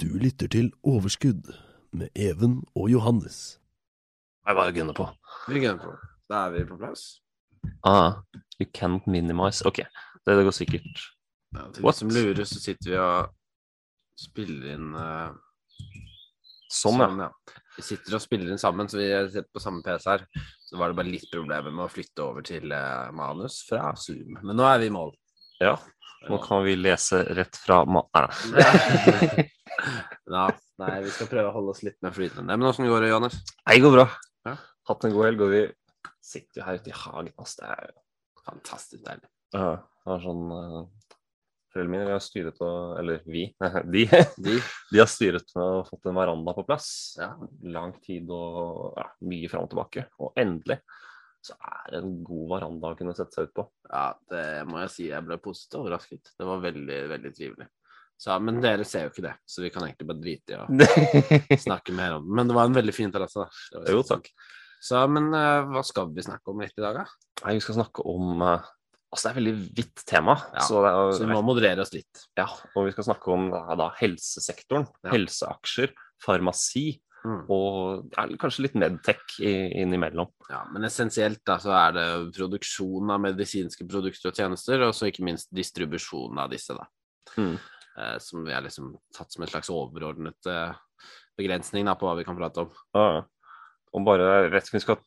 Du lytter til Overskudd med Even og Johannes. Jeg bare gunner på. Vi gunner på. Da er vi på plass. Ah, you can't minimize. Ok, det, det går sikkert. Ja, til What? de som lurer, så sitter vi og spiller inn uh, Sånn, ja. Vi sitter og spiller inn sammen, så vi sitter på samme PC her. Så var det bare litt problemer med å flytte over til uh, manus fra Zoom. Men nå er vi i mål. Ja, nå kan vi lese rett fra ma... Nei, Ja, nei, vi skal prøve å holde oss litt mer flytende. Men åssen går det, Johannes? Nei, det går bra. Ja. Hatt en god helg, og vi sitter jo her ute i hagen. Altså, det er jo Fantastisk deilig. Ja, det var sånn uh, Foreldrene mine vi har styret og Eller vi. De, De? de har styret med å fått en veranda på plass. Ja. Lang tid og ja, mye fram og tilbake. Og endelig så er det en god veranda å kunne sette seg ut på. Ja, det må jeg si. Jeg ble positivt overrasket. Det var veldig, veldig trivelig. Så, men dere ser jo ikke det, så vi kan egentlig bare drite i å snakke mer om det. Men det var en veldig fin terrasse, da. Jo, takk. Så, men uh, hva skal vi snakke om litt i dag, da? Nei, vi skal snakke om uh, Altså, det er et veldig vidt tema. Ja, så det Så vi må moderere oss litt. Ja, og vi skal snakke om da, da, helsesektoren. Ja. Helseaksjer, farmasi Mm. og ja, kanskje litt medtech innimellom. Ja, men essensielt da, så er det produksjon av medisinske produkter og tjenester, og så ikke minst distribusjon av disse, da. Mm. Eh, som vi har liksom tatt som en slags overordnet eh, begrensning da, på hva vi kan prate om. Ja, Om bare rett vi skal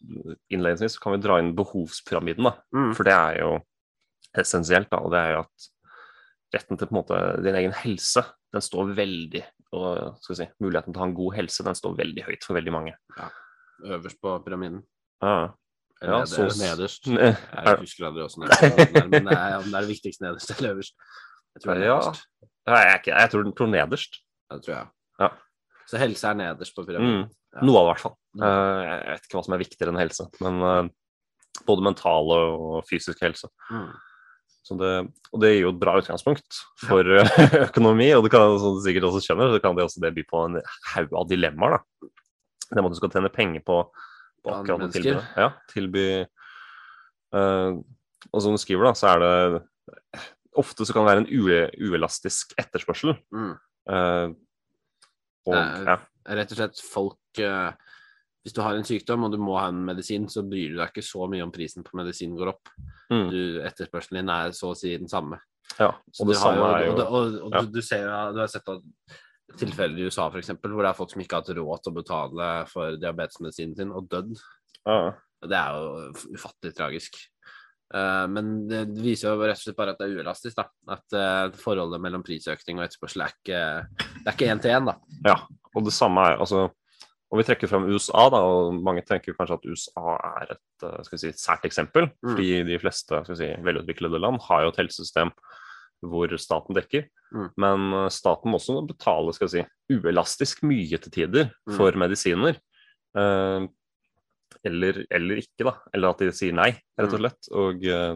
innledningsvis så kan vi dra inn behovspyramiden, da. Mm. For det er jo essensielt, da. Og det er jo at retten til på en måte din egen helse, den står veldig og skal vi si, muligheten til å ha en god helse, den står veldig høyt for veldig mange. Ja. Øverst på pyramiden. Ja, Ja, ned- så- nederst. Jeg husker aldri åssen det er, men det er, om det er viktigste nederst eller øverst. Jeg tror det er nederst. Ja, jeg, er ikke, jeg tror den tror nederst. Det tror jeg. Ja. Så helse er nederst på pyramiden. Mm. Ja. Noe av det, i hvert fall. Eh, jeg vet ikke hva som er viktigere enn helse, men eh, både mentale og fysisk helse. Mm. Så det, og det gir jo et bra utgangspunkt for ja. økonomi, og det kan, som du sikkert også skjønner, så kan det også det by på en haug av dilemmaer. da. Det med at du skal tjene penger på, på akkurat mennesker. tilbudet. Ja, tilby uh, Og som du skriver, da, så er det Ofte så kan det være en uelastisk etterspørsel. Mm. Uh, og, ja. Rett og slett folk uh, Hvis du har en sykdom og du må ha en medisin, så bryr du deg ikke så mye om prisen på medisinen går opp. Mm. Du, etterspørselen din er så å si den samme. ja. Og det samme er jo Og, og, og ja. du, du, ser, du har sett at tilfeller i USA for eksempel, hvor det er folk som ikke har hatt råd til å betale for diabetesmedisinen sin, og dødd. ja. Det er jo ufattelig tragisk. Eh, men det viser jo rett og slett bare at det er uelastisk. da. At eh, forholdet mellom prisøkning og etterspørsel er ikke Det er ikke én til én. Ja, og det samme er altså Om vi trekker frem USA, da, og mange tenker kanskje at USA er et eh, si, et sært eksempel, Mm. fordi de fleste si, velutviklede land har jo et helsesystem hvor staten dekker. Mm. Men staten må også betale skal vi si, uelastisk mye til tider Mm. for medisiner. Eh, eller, eller ikke, da. Eller at de sier nei, rett og Mm. slett. Og eh,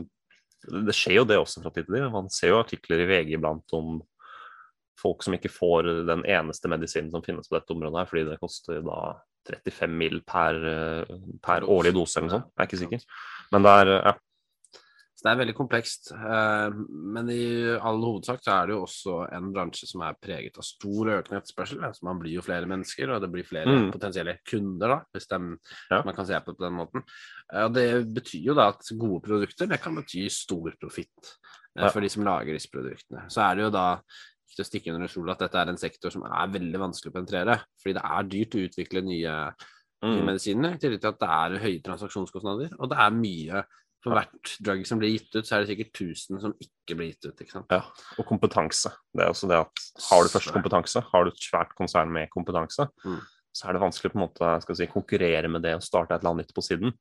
det skjer jo det også fra tid til tid. Man ser jo artikler i VG iblant om folk som ikke får den eneste medisinen som finnes på dette området, her, fordi det koster da 35 mill. per, eh, per årlig dose eller noe sånt. Jeg er ikke sikker. Men det er ja. Så det er veldig komplekst. eh, Men i all hovedsak så er det jo også en bransje som er preget av stor økende etterspørsel. Så man blir jo flere mennesker, og det blir flere Mm. potensielle kunder, da, hvis de, Ja. man kan se på det på den måten. Eh, Og det betyr jo da at gode produkter det kan bety stor profitt eh, Ja. for de som lager disse produktene. Så er det jo da ikke til å stikke under stol at dette er en sektor som er veldig vanskelig å penetrere. Fordi det er dyrt å utvikle nye Mm. medisiner, i tillegg til at det er høye transaksjonskostnader. Og det er mye For hvert drug som blir gitt ut, så er det sikkert 1000 som ikke blir gitt ut. ikke sant? ja. Og kompetanse. Det er også det at har du først kompetanse, har du et svært konsern med kompetanse, Mm. så er det vanskelig på en måte skal si, konkurrere med det og starte et eller annet nytt på siden.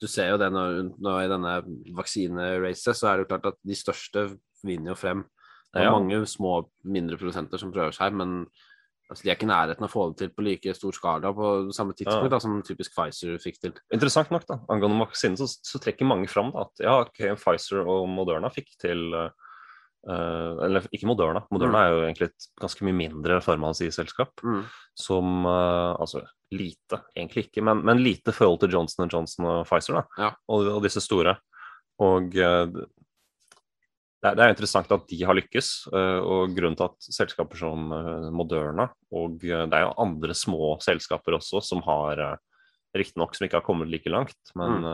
Du ser jo det nå, nå i denne vaksineracet, så er det jo klart at de største vinner jo frem Det er Ja. mange små, mindre produsenter som prøver seg, men altså, de er ikke i nærheten av å få det til på like stor skala på samme tidspunkt Ja. da, som typisk Pfizer fikk til. Interessant nok, da, angående vaksinen, så, så trekker mange fram da, at ja, ok, Pfizer og Moderna fikk til eh, Eller ikke Moderna. Moderna Mm. er jo egentlig et ganske mye mindre farmasiselskap. Mm. Som uh, Altså lite, egentlig ikke, men, men lite forhold til Johnson Johnson og Pfizer, da. Ja. Og, og disse store. Og eh, det er, er interessant at de har lykkes, eh, og grunnen til at selskaper som eh, Moderna og eh, det er jo andre små selskaper også som har Riktignok som ikke har kommet like langt, men Mm.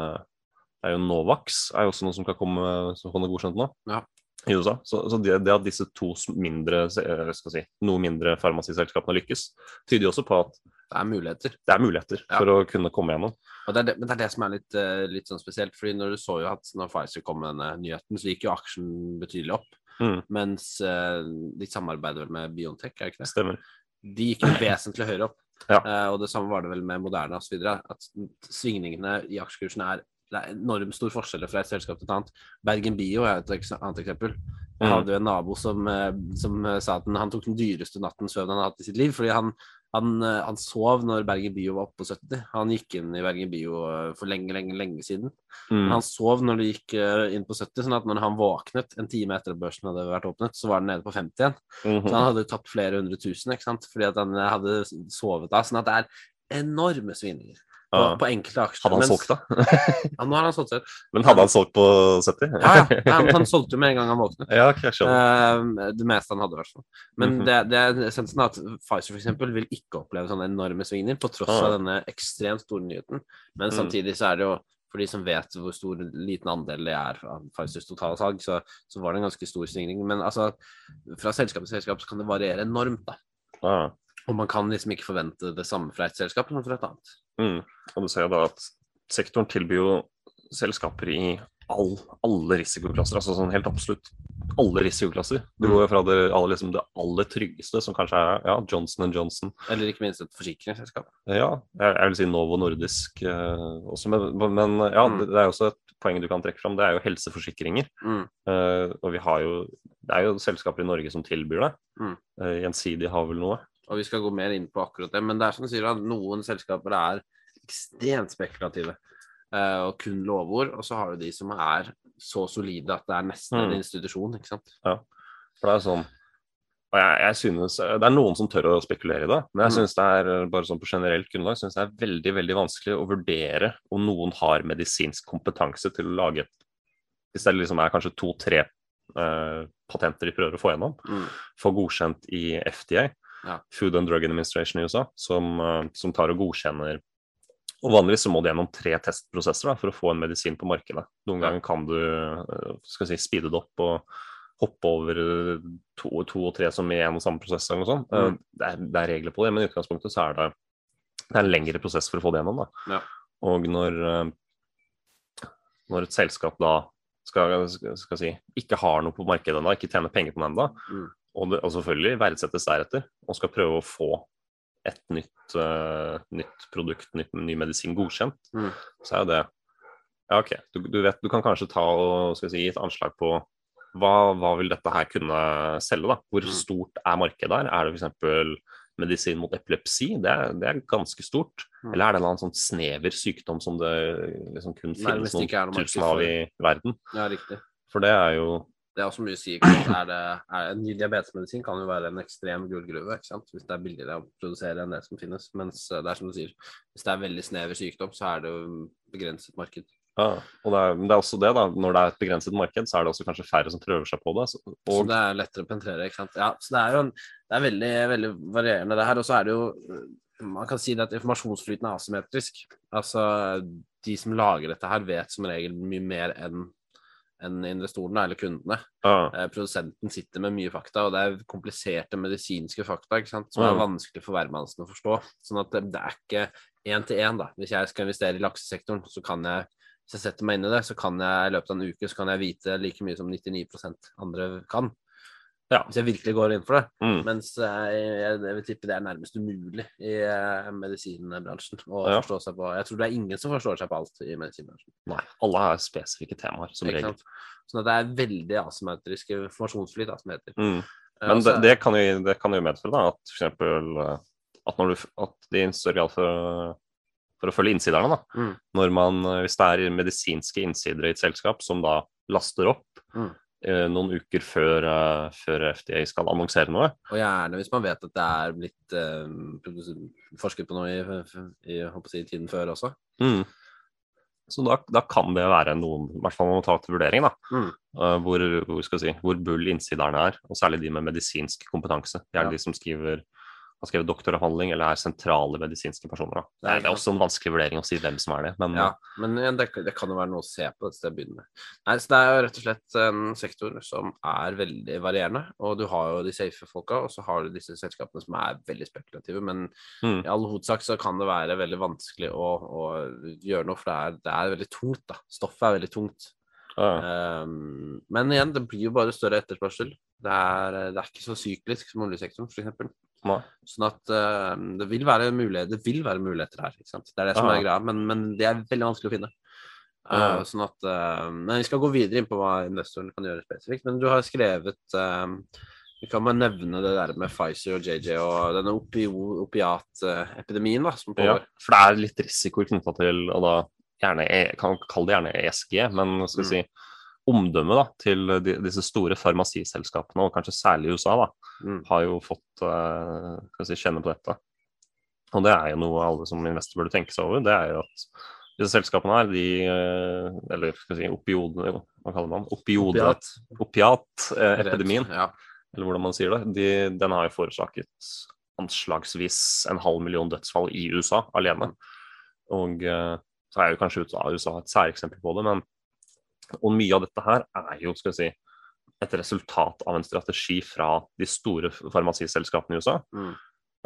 det er jo Novax er jo også noe som kan komme som kan godkjent nå Ja. i USA. Så, så det, det at disse to mindre, skal si, noe mindre farmasiselskapene lykkes, tyder jo også på at Det er muligheter. det er muligheter Ja. for å kunne komme gjennom. Det det, men det er det som er litt, eh, litt sånn spesielt. fordi når du så jo at når Pfizer kom med denne nyheten, så gikk jo aksjen betydelig opp. Mm. Mens eh, de samarbeider vel med Biontech, er det ikke det? Stemmer. De gikk jo vesentlig høyere opp. Ja. Uh, og det samme var det vel med Moderna osv. At svingningene i aksjekursen er det er enormt stor forskjell fra et selskap til et annet. Bergen Bio er et annet eksempel. Jeg Mm. hadde jo en nabo som, som sa at han, han tok den dyreste nattens søvn han har hatt i sitt liv. Fordi han, han, eh, han sov når Bergen Bio var oppe på 70. Han gikk inn i Bergen Bio eh, for lenge, lenge, lenge siden. Mm. Han sov når det gikk eh, inn på 70, sånn at når han våknet en time etter at børsen hadde vært åpnet, så var den nede på 50 igjen. Mhm. Så han hadde tapt flere hundre tusen, ikke sant? fordi at han hadde sovet da. Sånn at det er enorme svingninger på, på enkelte aksjer. Hadde han Mens- solgt da? Ja, nå har han solgt ut. Men hadde han solgt på 70? Ja, ja. ja han solgte jo med en gang han våknet. ja okay, uh. Det meste han hadde, i hvert fall. Men Mhm. det, det er essensen at Pfizer eksempel, vil ikke oppleve sånne enorme svingninger, på tross Ah. av denne ekstremt store nyheten. Men Mm. samtidig så er det jo, for de som vet hvor stor liten andel det er av Pfizers totale salg, så, så var det en ganske stor svingning. Men altså, fra selskap til selskap så kan det variere enormt, da. Ja. Og man kan liksom ikke forvente det samme fra et selskap som fra et annet. Mm. Og du ser jo da at sektoren tilbyr jo selskaper i all, alle risikoklasser, altså sånn helt absolutt alle risikoklasser. Du Mm. går jo fra det, aller- liksom det aller tryggeste, som kanskje er ja, Johnson Johnson, Eller ikke minst et forsikringsselskap. ja, jeg, jeg vil si Novo Nordisk eh, også, men, men ja, Mm. det, det er også et poeng du kan trekke fram, det er jo helseforsikringer. Mm. Eh, og vi har jo, det er jo selskaper i Norge som tilbyr det. Mm. Eh, Gjensidig har vel noe. Og vi skal gå mer inn på akkurat det. Men det er som du sier, at noen selskaper er ekstremt spekulative eh, og kun lovord. Og så har du de som er så solide at det er nesten en Mm. institusjon, ikke sant. For det er sånn og jeg, jeg synes, Det er noen som tør å spekulere i det, men jeg Mm. synes det er bare sånn på generelt grunnlag synes det er veldig veldig vanskelig å vurdere om noen har medisinsk kompetanse til å lage et Hvis det liksom er kanskje to-tre eh, patenter de prøver å få gjennom, Mm. få godkjent i FDA, Ja. Food and Drug Administration i USA, som, eh, som tar og godkjenner og Vanligvis så må du gjennom tre testprosesser da, for å få en medisin på markedet. Noen ganger kan du eh, skal si, speede det opp og hoppe over eh, to, to og tre som i en og samme prosess. eller noe sånt. Mm. Det, er, det er regler på det, men i utgangspunktet så er det, det er en lengre prosess for å få det gjennom. Ja. Og når, når et selskap da skal, skal, si, ikke har noe på markedet ennå, ikke tjener penger på det ennå, Mm. Og, det, og selvfølgelig verdsettes deretter, og skal prøve å få et nytt, uh, nytt produkt, nytt, ny medisin godkjent, Mm. så er jo det Ja, OK. Du, du vet, du kan kanskje ta og skal si, et anslag på hva, hva vil dette her kunne selge? da? Hvor Mm. stort er markedet der? Er det f.eks. medisin mot epilepsi? Det er, det er ganske stort. Mm. Eller er det en eller annen sånn snever sykdom som det liksom kun finnes noen tusen av i verden? Ja, riktig. For det er jo Det er også mye å si. Er det, er, ny diabetesmedisin kan jo være en ekstrem gullgruve hvis det er billigere å produsere enn det som finnes. Mens eh, det er som du sier, hvis det er veldig snever sykdom, så er det jo begrenset marked. ja, og det er, det er også det, da. Når det er et begrenset marked, så er det også kanskje færre som prøver seg på det. Så, Så det er lettere å penetrere, ikke sant. Ja, så det er jo en, det er veldig, veldig varierende det her. Og så er det jo Man kan si det at informasjonsflyten er asymmetrisk. Altså de som lager dette her, vet som regel mye mer enn enn investorene eller kundene. ja, Eh, produsenten sitter med mye fakta, og det er kompliserte medisinske fakta som er Mm. vanskelig for hvermannsen å forstå. Sånn at det, det er ikke én til én. da. Hvis jeg skal investere i laksesektoren, så kan jeg hvis jeg setter meg inn i det, så kan jeg i løpet av en uke så kan jeg vite like mye som 99% andre kan. Ja. Hvis jeg virkelig går inn for det. Mm. Mens eh, jeg, jeg vil tippe det er nærmest umulig i eh, medisinbransjen å Ja. forstå seg på. Jeg tror det er ingen som forstår seg på alt i medisinbransjen. Nei, alle har spesifikke temaer, som regel. Sånn at det er veldig asymmetrisk informasjonsflyt, som heter. Mm. Men og det, det, kan jo, det kan jo medføre da, at eksempel eh, at, du, at de i større grad for, for å følge innsiderne, da, Mm. når man, hvis det er medisinske innsidere i et selskap som da laster opp Mm. Noen uker før, eh, før FDA skal annonsere noe, Og gjerne hvis man vet at det er blitt eh, forsket på noe i, i, i, tiden før også. mm. så da, da kan det være noen, i hvert fall man må ta til vurdering, da, Mm. uh, hvor, hvor, skal si, hvor bull innsiderne er, og særlig de med medisinsk kompetanse. Det er Ja. de som skriver har skrevet doktoravhandling eller er sentrale medisinske personer. Da. Det, er, det er også en vanskelig vurdering å si hvem som er det, men Ja, men det, det kan jo være noe å se på et sted å begynne med. Nei, så Det er jo rett og slett en sektor som er veldig varierende. Og du har jo de safe folka, og så har du disse selskapene som er veldig spekulative. Men Mm. i all hovedsak så kan det være veldig vanskelig å, å gjøre noe, for det er, det er veldig tungt. da. Stoffet er veldig tungt. ja, Um, men igjen, det blir jo bare større etterspørsel. Det er, det er ikke så syklisk som oljesektoren, f.eks. nei. Sånn at uh, det, vil være det vil være muligheter her. Ikke sant? Det er det som Ja. er greia, men, men det er veldig vanskelig å finne. Uh, sånn at, uh, men Vi skal gå videre inn på hva investoren kan gjøre spesifikt. Men du har skrevet Vi kan bare nevne det der med Pfizer og JJ og denne opi opiatepidemien da, som Ja, for det er litt risiko knytta til og da gjerne, kan kalle det gjerne ESG, men skal vi Mm. si omdømmet da, til de, disse store farmasiselskapene, og kanskje særlig i USA, da, Mm. har jo fått uh, si, kjenne på dette. Og det er jo noe alle som investor burde tenke seg over. Det er jo at disse selskapene her, de eh, Eller skal vi si opiode, hva kaller man opiode, opiat, eh, Ja. eller hvordan man sier det, de, den har jo forårsaket anslagsvis en halv million dødsfall i USA alene. Og eh, så er jo kanskje USA, USA et særeksempel på det, men og mye av dette her er jo skal vi si, et resultat av en strategi fra de store farmasiselskapene i USA. Mm.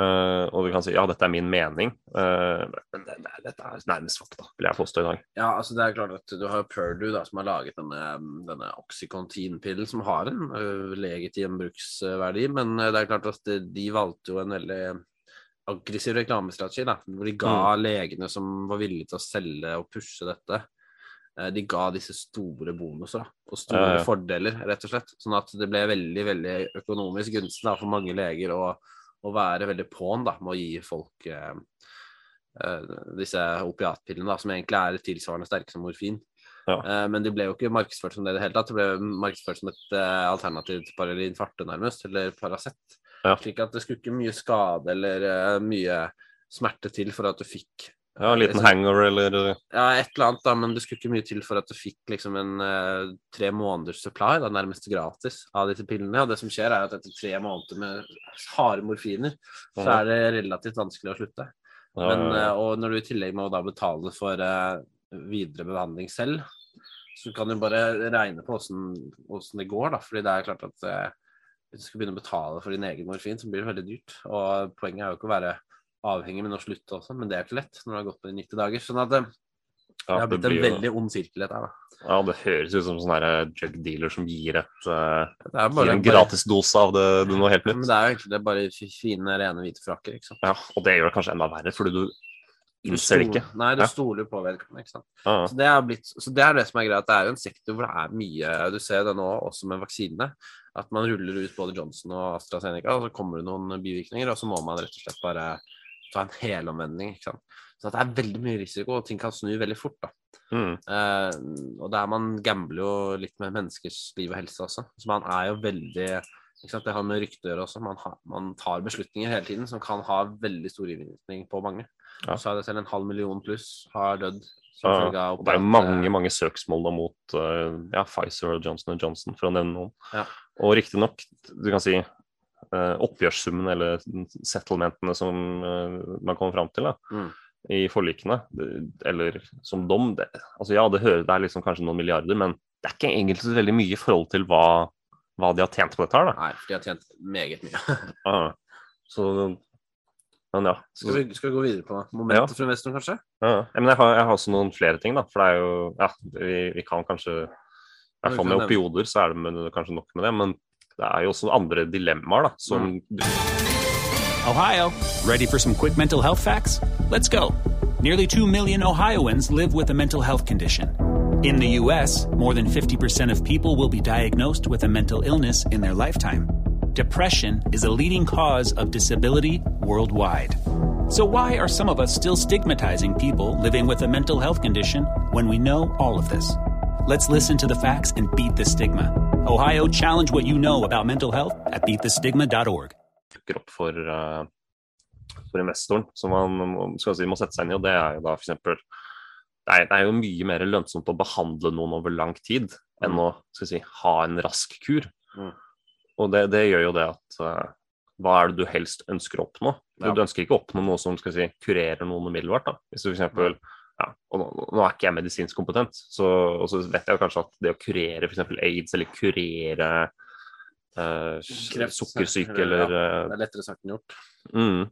Uh, og vi kan si ja, dette er min mening, uh, men det, det, dette er nærmest fakta, vil jeg påstå i dag. Ja, altså det er klart at du har Purdue da, som har laget denne, denne Oxycontin-pillen, som har en uh, legitim bruksverdi, men det er klart at de, valgte jo en veldig aggressiv reklamestrategi, da, hvor de ga legene som var villige til å selge og pushe dette, de ga disse store bonuser da, og store Ja, ja. fordeler, rett og slett. Sånn at det ble veldig veldig økonomisk gunstig da, for mange leger å, å være veldig på'n da, med å gi folk eh, eh, disse opiatpillene, da, som egentlig er tilsvarende sterke som morfin. Ja. Eh, men de ble jo ikke markedsført som det i det hele tatt. Det ble markedsført som et eh, alternativ til Paralin Farte, nærmest, eller Paracet. Slik at det skulle ikke mye skade eller eh, mye smerte til for at du fikk Ja, En liten hangover eller ja, et eller annet, da, men det skulle ikke mye til for at du fikk liksom en uh, tre måneders supply, da, nærmest gratis, av disse pillene. Og det som skjer, er at etter tre måneder med harde morfiner, så er det relativt vanskelig å slutte. ja, Men, eh, og når du i tillegg må da betale for uh, videre behandling selv, så kan du bare regne på åssen det går, da. Fordi det er klart at hvis du skal begynne å betale for din egen morfin, så blir det veldig dyrt. Og poenget er jo ikke å være avhengig, men å slutte også. Men det er ikke lett når det har gått på de 90 dager. Sånn at det, det har blitt en veldig ond sirkel, dette her, da. Ja, det høres ut som sånn her drug dealer som gir, et, eh, er gir en bare gratisdose av det, det noe helt nytt. men det er jo egentlig det er bare fine, rene, hvite frakker, ikke sant. Ja, og det gjør det kanskje enda verre, fordi du innser det ikke. Nei, du Ja. stoler på vedkommende, ikke sant. Ja, Så det, blitt, så det er det som er greia, at det er jo en sektor hvor det er mye Du ser det nå også med vaksinene. At man ruller ut både Johnson og AstraZeneca, og så kommer det noen bivirkninger, og så må man rett og slett bare ta en helomvending. ikke sant? Så det er veldig mye risiko, og ting kan snu veldig fort. da. mm, Eh, og der man gambler jo litt med menneskers liv og helse også. Så man er jo veldig ikke sant? Det har med rykte å gjøre også. Man, har, man tar beslutninger hele tiden som kan ha veldig stor innvirkning på mange. Ja. Så er det selv en halv million pluss har dødd. Ja, og det er mange mange søksmål da mot eh, ja, Pfizer og Johnson Johnson, for å nevne noen. Ja. Og riktignok, du kan si eh, oppgjørssummen eller settlementene som eh, man kommer fram til da, Mm. i forlikene, eller som dom det, altså Ja, det hører det er liksom kanskje noen milliarder, men det er ikke egentlig så veldig mye i forhold til hva, hva de har tjent på dette her. da. Nei, for de har tjent meget mye. ah, Så Men ja. Så, Skal vi, skal vi gå videre på momentet for investoren, kanskje? ja. ja, Men jeg har, jeg har også noen flere ting, da. For det er jo Ja, vi, vi kan kanskje I hvert fall med opioder så er det med, kanskje nok med det. Men det er jo også andre dilemmaer, da, som Ohio, ready for some quick mental health facts? Let's go. Nearly 2 million Ohioans live with a mental health condition. In the U.S., more than 50% of people will be diagnosed with a mental illness in their lifetime. Depression is a leading cause of disability worldwide. So, why are some of us still stigmatizing people living with a mental health condition when we know all of this? Let's listen to the facts and beat the stigma. Ohio, challenge what you know about mental health at beatthestigma.org. dukker opp for, uh, for investoren, som man skal si, må sette seg inn i. og Det er jo da for eksempel det er, det er jo mye mer lønnsomt å behandle noen over lang tid enn å skal si, ha en rask kur. Mm. Og det, det gjør jo det at uh, hva er det du helst ønsker å oppnå? Du, Ja. du ønsker ikke å oppnå noe som skal si, kurerer noen umiddelbart. da. Hvis du for eksempel, ja, og nå, nå er ikke jeg medisinsk kompetent, så, og så vet jeg kanskje at det å kurere f.eks. aids eller kurere uh, sukkersyke eller- eh, Det er lettere sagt enn gjort. Mm.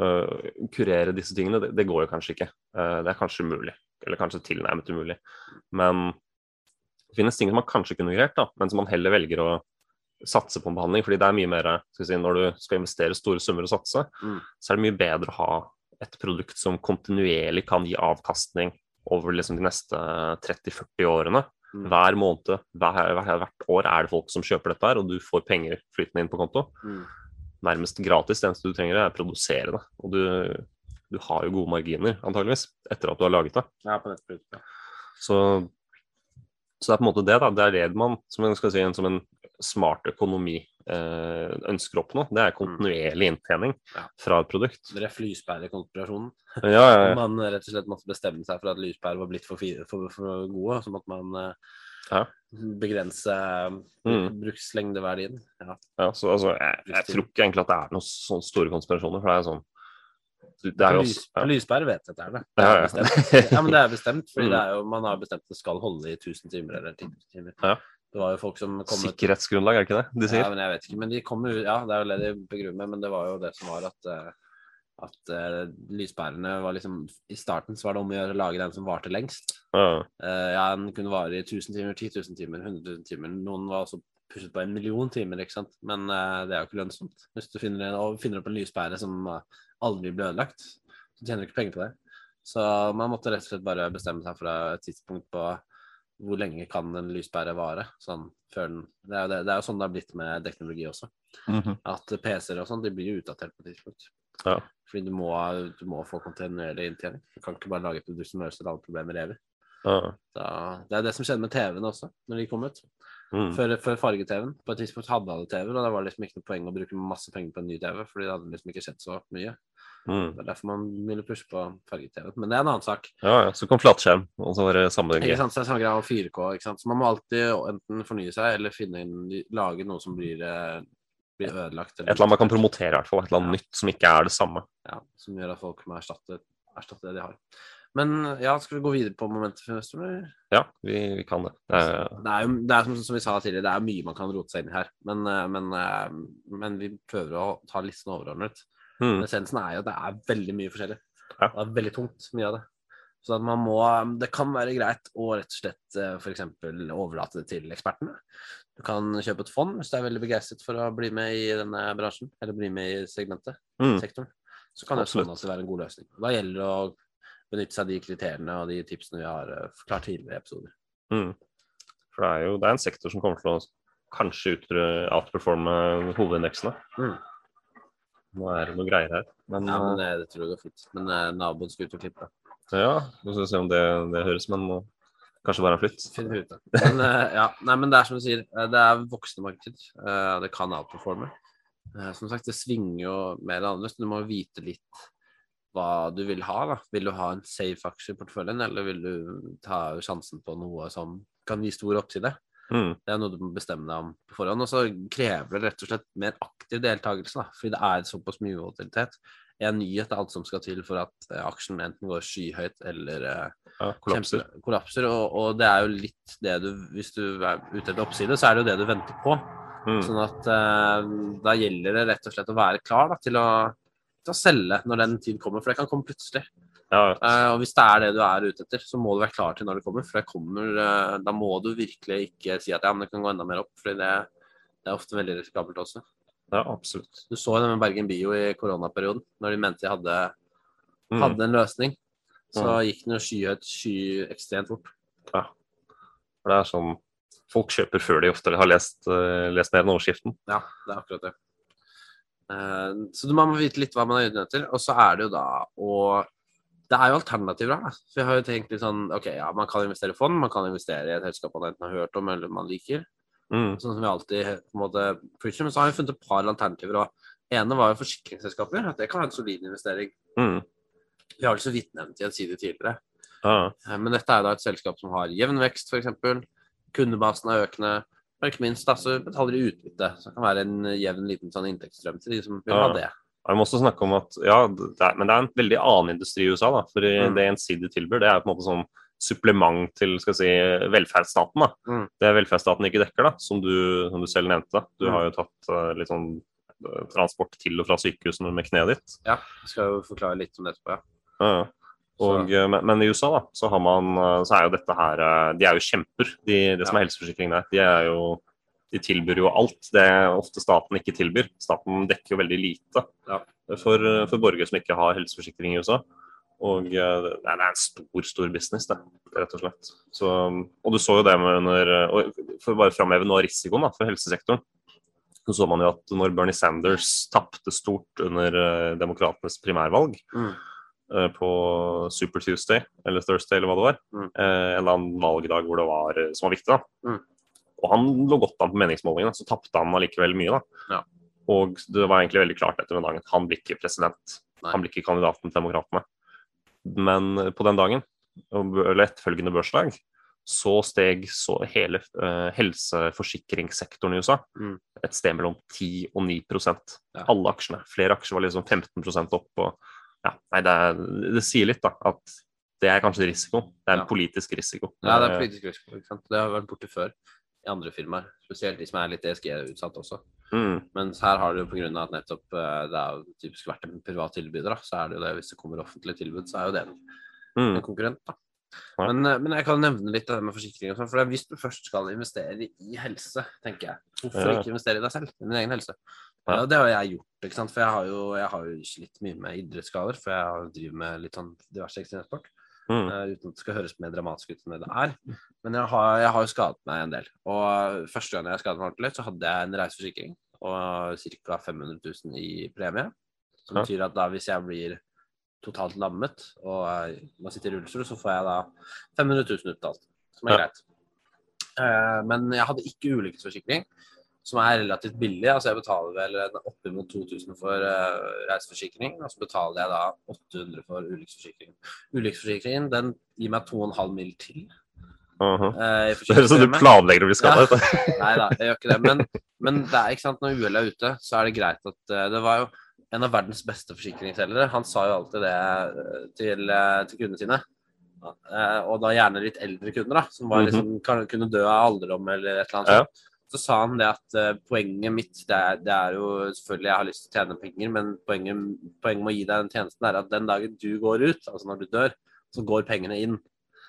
Øh, kurere disse tingene, det, det går jo kanskje ikke. Uh, det er kanskje umulig, eller kanskje tilnærmet umulig. Men det finnes ting som man kanskje kunne kurert, da, men som man heller velger å satse på en behandling. fordi det er mye mer, si, Når du skal investere store summer og satse, Mm. så er det mye bedre å ha et produkt som kontinuerlig kan gi avkastning over liksom de neste 30-40 årene. Mm. Hver måned, hver, hver, hvert år er det folk som kjøper dette, her, og du får penger flytende inn på konto Mm. nærmest gratis. Det eneste du trenger, er å produsere det. Og du, du har jo gode marginer, antageligvis, etter at du har laget det. Ja, på dette produktet. Så, så det er på en måte det, da. Det er det man som en, si, en, som en smart økonomi ønsker å oppnå. Det er kontinuerlig inntjening Ja. fra et produkt. Ref lyspærekonspirasjonen. Ja, ja, ja. Man rett og slett måtte bestemme seg for at lyspærer var blitt for, for, for gode, så måtte man eh, Ja. begrense eh, Mm. brukslengdeverdien. Ja. ja så altså, jeg, jeg tror ikke egentlig at det er noen sånne store konspirasjoner, for det er sånn det er jo Lys, også, ja. Lyspære vet dette er det. Det er ja. bestemt. Ja, men det er bestemt, fordi Mm. det er jo, man har bestemt at det skal holde i 1000 timer eller 10 timer. Ja. Det var jo folk som kom Sikkerhetsgrunnlag, er det ikke det de sier? Ja, men jeg vet ikke. Men de kom jo Ja, det er jo det de begrunner men det var jo det som var at eh, at uh, lyspærene var liksom I starten så var det om å gjøre å lage den som varte lengst. Ja. Uh, ja, den kunne vare i 1000 timer, 10 000 timer, 100 000 timer. Noen var også pushet på en million timer, ikke sant. Men uh, det er jo ikke lønnsomt. Hvis du finner, en, finner opp en lyspære som aldri blir ødelagt, så tjener du ikke penger på det. Så man måtte rett og slett bare bestemme seg for et tidspunkt på hvor lenge kan en lyspære vare. Sånn, før den, det, er jo det, det er jo sånn det har blitt med teknologi også. Mhm. At PC-er og sånn, de blir jo utdatert på et tidspunkt. Ja. Fordi du må, du må få kontinuerlig inntjening. Du kan ikke bare lage et produkt som løser alle problemer evig. Ja. Da, det er det som skjedde med TV-ene også, når de kom ut. Mm. Før, før farge-TV-en. På et tidspunkt hadde alle TV-er, og det var liksom ikke noe poeng å bruke masse penger på en ny TV, fordi det hadde liksom ikke skjedd så mye. Mm. Det er derfor man ville pushe på farge-TV. Men det er en annen sak. Ja, ja. Så kom flatskjerm, og så var det samme Ikke greie. sant? Så det er samme greia og 4K. Ikke sant? Så man må alltid enten fornye seg, eller finne inn, lage noe som blir, eh, blir ødelagt. Et eller annet man kan promotere, i hvert fall. Et eller annet Ja. nytt som ikke er det samme. Ja, som gjør at folk må erstatte, erstatte det de har. Men ja, skal vi gå videre på momentet for investoren? eller? Ja, vi, vi kan det. det er, Det er jo det er som, som vi sa tidligere, det er mye man kan rote seg inn i her. Men, eh, men, eh, men vi prøver å ta listen overordnet. Mm, Essensen er jo at det er veldig mye forskjellig. Ja. Det er veldig tungt, mye av det. Så man må Det kan være greit å rett og slett f.eks. overlate det til ekspertene. Du kan kjøpe et fond hvis du er veldig begeistret for å bli med i denne bransjen, eller bli med i segmentet, mm, sektoren. Så kan Absolutt. det også være en god løsning. Da gjelder det å benytte seg av de kriteriene og de tipsene vi har eh, forklart tidligere i episoder. mm. For det er jo det er en sektor som kommer til å kanskje ut- outperforme hovedindeksene. Mm. Nå er det noe greier her. Men Ja, men eh, det, det tror jeg går fint. Men eh, naboen skal ut og klippe. ja, vi skal se om det, det høres, men må kanskje bare flytte flytt. Finner ut det. Men eh, ja, nei, men det er som du sier, eh, det er voksende marked. eh, Det kan outperforme. Eh, Som sagt, det svinger jo mer eller annerledes. Du må vite litt hva du vil ha. da. Vil du ha en safe aksje i porteføljen, eller vil du ta sjansen på noe som kan gi stor oppside? Mm, Det er noe du må bestemme deg om på forhånd. Og så krever det rett og slett mer aktiv deltakelse, da, fordi det er såpass mye volatilitet. En nyhet er alt som skal til for at eh, aksjen enten går skyhøyt eller eh, ja, kollapser. Kjemper, kollapser. Og, og det er jo litt det du Hvis du er ute etter oppside, så er det jo det du venter på. Mm, Sånn at eh, da gjelder det rett og slett å være klar da, til, å, til å selge når den tid kommer, for det kan komme plutselig. Ja, Uh, og hvis det er det du er ute etter, så må du være klar til når det kommer. For det kommer, uh, da må du virkelig ikke si at ja, men det kan gå enda mer opp. For det, Det er ofte veldig risikabelt også. Ja, absolutt. Du så jo det med Bergen Bio i koronaperioden, når de mente de hadde, Mm. hadde en løsning. Så Mm. gikk den jo skyhøyt, sky ekstremt fort. Ja. For det er sånn Folk kjøper før de ofte har lest, uh, lest mer enn overskriften. Ja, det er akkurat det. Så du- man må vite litt hva man er ute etter. Og så er det jo da å Det er jo alternativer her. da. Så vi har jo tenkt litt sånn OK, ja, man kan investere i fond, man kan investere i et selskap man enten har hørt om eller man liker. Mm. Sånn som vi alltid på en måte preacher. Men så har vi funnet et par alternativer. Og ene var jo forsikringsselskaper. At det kan være en solid investering. Mm. Vi har vel så vidt nevnt gjensidig tidligere. Ah. Men dette er da et selskap som har jevn vekst, f.eks. Kundebasen er økende. Og ikke minst da, så betaler de utbytte. Så det kan være en jevn liten sånn inntektsstrøm til de som vil ha det. Jeg må også snakke om at ja, det er, men det er en veldig annen industri i USA. da, for Mm. Det Gjensidige tilbyr, det er på en måte sånn supplement til skal si, velferdsstaten. da. Mm. Det velferdsstaten ikke dekker, da, som du, som du selv nevnte. Du Mm. har jo tatt uh, litt sånn eh, transport til og fra sykehusene med kneet ditt. Ja, jeg skal jo forklare litt om det etterpå. Ja. Ja. Og, eh, men, men i USA da, så, har man, så er jo dette her De er jo kjemper, de, det som Ja. er helseforsikring der. De er jo de tilbyr jo alt. Det ofte staten ikke tilbyr. Staten dekker jo veldig lite Ja. for, for borgere som ikke har helseforsikring i USA. Og eh, det er en stor, stor business, det, rett og slett. Så, og du så jo det med under For bare framheve noe av risikoen da, for helsesektoren. Så så man jo at når Bernie Sanders tapte stort under uh, demokratenes primærvalg, Mm. eh, på Super Tuesday, eller Thursday, eller hva det var. Mm. En eller annen valgdag hvor det var, som var viktig. da. Mm. Og han lå godt an på meningsmålingene, så tapte han allikevel mye. da. Ja. Og det var egentlig veldig klart etter den dagen han blir ikke president. Nei. Han blir ikke kandidaten til Demokratene. Men eh, på den dagen, eller etterfølgende børsdag, så steg så hele uh, helseforsikringssektoren i USA Mm. et sted mellom 10 og 9 Ja. Alle aksjene. Flere aksjer var liksom 15 opp. og ja, nei, det, er, det sier litt, da. At det er kanskje risiko. Det er en Ja. politisk risiko. ja, det er politisk risiko. Det har vært borte før i andre firmaer. Spesielt de som er litt ESG-utsatt også. Mm, Mens her har det jo pga. at nettopp eh, det er jo typisk vært en privat tilbyder, da, så er det jo det. Hvis det kommer offentlig tilbud, så er jo det en, mm, en konkurrent. da. Ja. Men, eh, men jeg kan nevne litt det med forsikring. sånn, for Hvis du først skal investere i helse, tenker jeg, hvorfor Ja. ikke investere i deg selv? I din egen helse? Ja. Ja, det har jeg gjort. ikke sant? For jeg har jo, jeg har jo slitt mye med idrettsskader, for jeg driver med litt sånn diverse ekstremsport. Mm, Uh, uten at det skal høres mer dramatisk ut enn det det er. Men jeg har, jeg har jo skadet meg en del. Og første gang jeg skadet meg ordentlig, så hadde jeg en reiseforsikring og ca. 500 000 i premie. Som Ja. betyr at da hvis jeg blir totalt lammet og man sitter sitte i rullestol, så får jeg da 500 000 utbetalt. Som er Ja. greit. Uh, men jeg hadde ikke ulykkesforsikring, som er relativt billig. Altså jeg betaler vel oppimot 2000 for uh, reiseforsikring, og så betaler jeg da 800 for ulykkesforsikring. Ulykkesforsikringen den gir meg 2,5 mil til. Uh -huh. i Det høres ut som du planlegger å bli skadet. Nei da, jeg gjør ikke det. Men, men det er ikke sant, når uhellet er ute, så er det greit at eh, Det var jo en av verdens beste forsikringsselgere. Han sa jo alltid det eh, til, eh, til kundene sine. Eh, og da gjerne litt eldre kunder, da, som var Mhm. liksom, kan, kunne dø av alderdom eller et eller annet Ja. Så sa han det at uh, poenget mitt det er, det er jo selvfølgelig jeg har lyst til å tjene penger, men poenget, poenget med å gi deg den tjenesten er at den dagen du går ut, altså når du dør, så går pengene inn.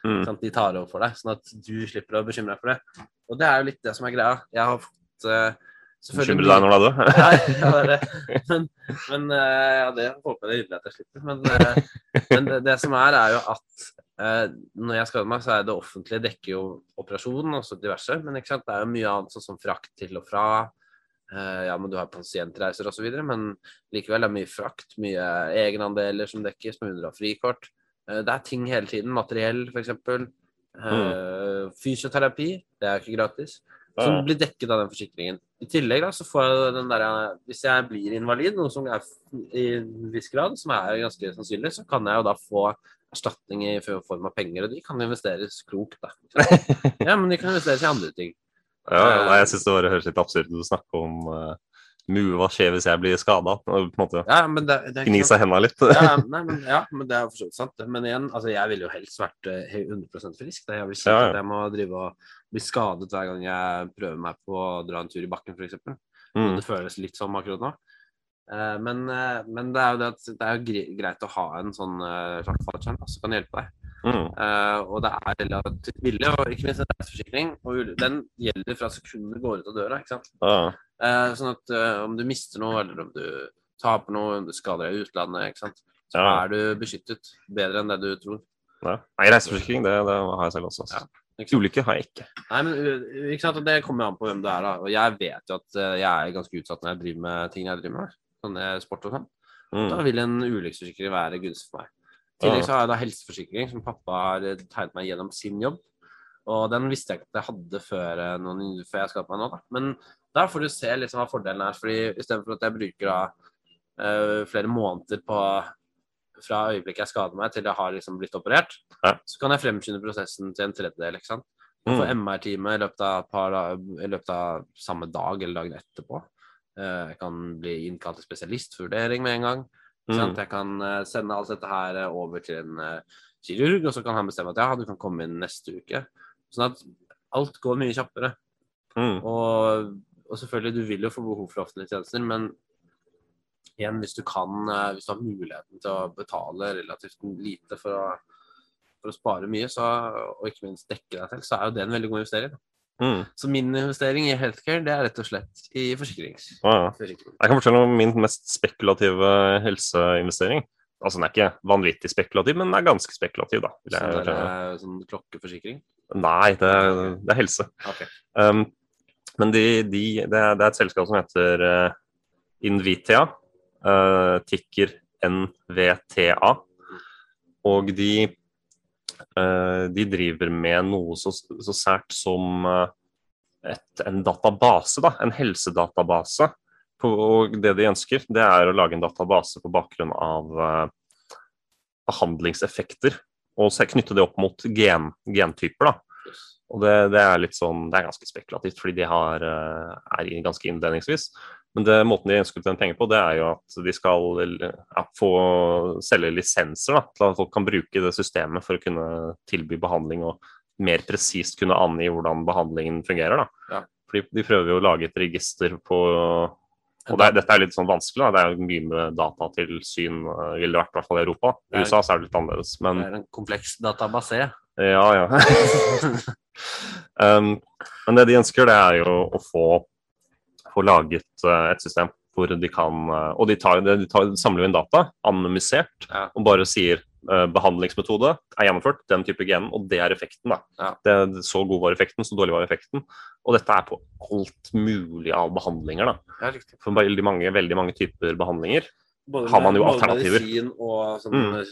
Mm. Sånn de tar over for deg, sånn at du slipper å bekymre deg for det. Og det er jo litt det som er greia. Jeg har fått uh, Bekymrer deg når du er? Nei, ja, det er det. Men, men eh, ja, det håper jeg inderlig at jeg slipper. Men, eh, men det, det som er, er jo at eh, når jeg skader meg, så er det offentlige dekker jo operasjonen og så diverse. Men det er jo mye annet, sånn som frakt til og fra. Ja, men du har pasientreiser osv. Men likevel er det mye frakt, mye egenandeler som dekkes, med 100 frikort. Eh, det er ting hele tiden. Materiell, f.eks. Uh, fysioterapi, det er jo ikke gratis. Som blir dekket av den forsikringen. I tillegg da, så får jeg den der, Hvis jeg blir invalid, noe som er i en viss grad, som er ganske sannsynlig, så kan jeg jo da få erstatning i form av penger, og de kan investeres klokt. da. Ja, men de kan investeres i andre ting. Ja, nei, jeg syns det bare høres litt absurd ut å snakke om uh, Mu, hva skjer hvis jeg blir skada? Ja, men det, det gni seg henda litt. Ja, nei, men, ja, men det er for så vidt sant. Men igjen, altså, jeg ville jo helst vært eh, 100 frisk. Det er jævlig kjipt Ja, ja. at jeg må drive og bli skadet hver gang jeg prøver meg på å dra en tur i bakken, f.eks. Mm. Det føles litt som akkurat nå. Eh, Men, eh, men det er jo det at det er greit å ha en sånn eh, slags fallskjerm som kan hjelpe deg. Mm. Eh, og det er relativt billig, og ikke minst en reiseforsikring. Og den gjelder fra sekundet du går ut av døra. ikke sant? Ja. Uh, sånn at uh, om du mister noe, eller om du taper noe, om du skader deg i utlandet, ikke sant? så Ja. er du beskyttet bedre enn det du tror. Ja. Nei, reiseforsikring, det, det har jeg selv også. Altså. Ja, sant? Ulykke har jeg ikke. Nei, men uh, ikke sant? Det kommer an på hvem du er. da. Og jeg vet jo at uh, jeg er ganske utsatt når jeg driver med ting jeg driver med. Sånn sport og sånn. Da Mm. vil en ulykkesforsikring være gunstig for meg. I tillegg så har jeg da helseforsikring som pappa har eh, tegnet meg gjennom sin jobb. Og den visste jeg ikke at jeg hadde før, eh, noen, før jeg skapte meg nå. da. Men der får du se liksom hva fordelen er. fordi Istedenfor at jeg bruker da uh, flere måneder på fra øyeblikket jeg skader meg til jeg har liksom blitt operert, Ja. så kan jeg fremskynde prosessen til en tredjedel. ikke sant? Mm. MR-time i i løpet av samme dag eller dagen etterpå. Jeg kan bli innkalt til spesialistvurdering med en gang. Mm. Jeg kan eh, sende alt dette her eh, over til en eh, kirurg, og så kan han bestemme at ja, du kan komme inn neste uke. Sånn at alt går mye kjappere. Mm. Og, og selvfølgelig, du vil jo få behov for offentlige tjenester, men igjen, hvis du kan, hvis du har muligheten til å betale relativt lite for å, for å spare mye, så, og ikke minst dekke deg til, så er jo det en veldig god investering. Mm. Så min investering i healthcare, det er rett og slett i forsikrings. Ah, ja. Jeg kan fortelle om min mest spekulative helseinvestering. Altså Den er ikke vanvittig spekulativ, men den er ganske spekulativ. da. Vil jeg er, eh, sånn klokkeforsikring. Nei, det, er- det er helse. Okay. Um, men de, de, det, er, det et selskap som heter uh, Invitea. Uh, ticker NVTA. Og de, de driver med noe så, så sært som uh, et, en database, da, en helsedatabase. Og det de ønsker, det er å lage en database på bakgrunn av uh, behandlingseffekter. Og knytte det opp mot gen, gentyper. da. Og det, det er litt sånn, det er ganske spekulativt, fordi de har, eh, er ganske innledningsvis. Men det, måten de ønsker å tjene penger på, det er jo at de skal ja, få selge lisenser da, til at folk kan bruke det systemet for å kunne tilby behandling og mer presist kunne angi hvordan behandlingen fungerer. da. Ja. Fordi de prøver jo å lage et register på og det, dette er litt sånn vanskelig, da. det er jo mye med datatilsyn, eh, ville det vært i hvert fall i Europa. I USA så er det litt annerledes. men... Det er en kompleks database. Ja, ja. um, men det de ønsker, det er jo å få, få laget eh, et system hvor de kan eh, Og de, tar, de tar, samler jo inn data, anonymisert, Ja. og bare sier eh, behandlingsmetode er gjennomført, den type gen, og det er effekten. da. Ja. Det, så god var effekten, så dårlig var effekten. Og dette er på alt mulig av behandlinger. da. Ja, riktig. For veldig mange, veldig mange typer behandlinger. Både Har man jo både alternativer. medisin og sånne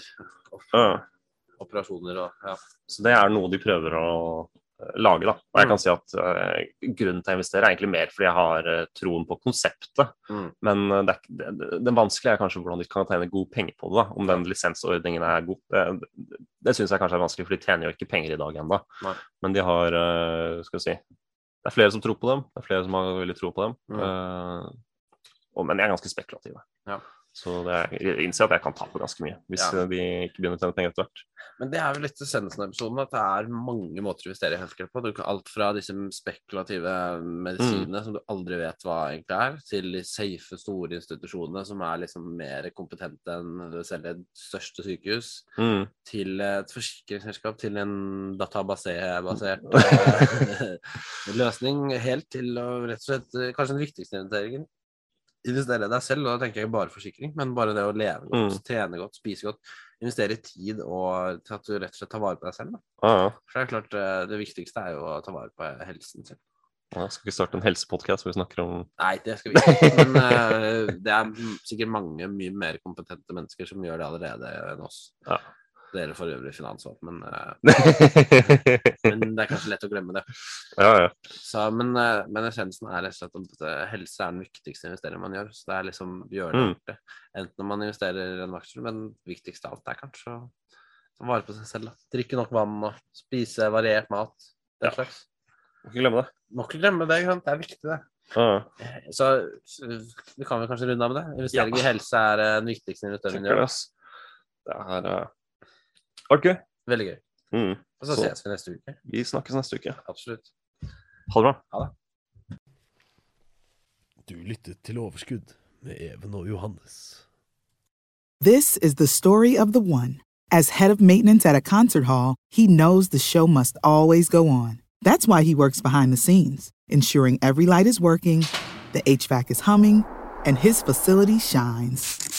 Mm. operasjoner og ja. Så det er noe de prøver å lage, da. Og jeg Mm. kan si at uh, grunnen til å investere er egentlig mer fordi jeg har uh, troen på konseptet. Mm. Men uh, det, det, det vanskelige er kanskje hvordan de kan tjene gode penger på det. da. Om den lisensordningen er god. Det, det, syns jeg kanskje er vanskelig, for de tjener jo ikke penger i dag ennå. Men de har eh, Skal vi si Det er flere som tror på dem. Det er flere som har veldig tro på dem. Mm. Eh, og, men de er ganske spekulative. Ja. Så det er, jeg innser at jeg kan tape ganske mye hvis Ja. eh, de ikke begynner å tjene penger etter hvert. Men det er vel litt essensen av episoden, at det er mange måter å investere i healthcare på. Du kan alt fra disse spekulative medisinene som du aldri vet hva egentlig er, til de safe, store institusjonene som er liksom mer kompetente enn selv det største sykehus, Mm. til et forsikringsselskap, til en database-basert eh, løsning, helt til å rett og slett eh, kanskje den viktigste investeringen investere i deg selv, og da tenker jeg ikke bare forsikring, men bare det å leve godt, Mm. trene godt, spise godt. Investere i tid og til at du rett og slett tar vare på deg selv. Da. Ja, ja. For det er klart, eh, det viktigste er jo å ta vare på helsen sin. Ja, skal vi starte en helsepodkast hvor vi snakker om Nei, det skal vi ikke. Men uh, det er sikkert mange mye mer kompetente mennesker som gjør det allerede enn oss. Ja. Dere for øvrig finansvalg, men, eh, men det er kanskje lett å glemme det. ja. Så, men, eh, men essensen er rett og slett at eh, helse er den viktigste investeringen man gjør. Så det er liksom gjøre det Mm. Enten når man investerer i en aksje, men viktigst av alt er kanskje å ta vare på seg selv. Da. Drikke nok vann og spise variert mat. Den Ja. slags. Må ikke glemme det. Må ikke glemme det, ikke sant? det er viktig, det. Ja, ja. Så vi kan vel kanskje runde av med det. Investering Ja. i helse er den viktigste investeringen det. Det er. Vært gøy. Veldig gøy. Mm. Og så Så- ses vi neste uke. Vi snakkes neste uke. Absolutt. Ha det bra. Du lyttet til Overskudd med Even og Johannes. This is the story of the one. As head of maintenance at a concert hall, he knows the show must always go on. That's why he works behind the scenes, ensuring every light is working, the HVAC is humming, and his facility shines.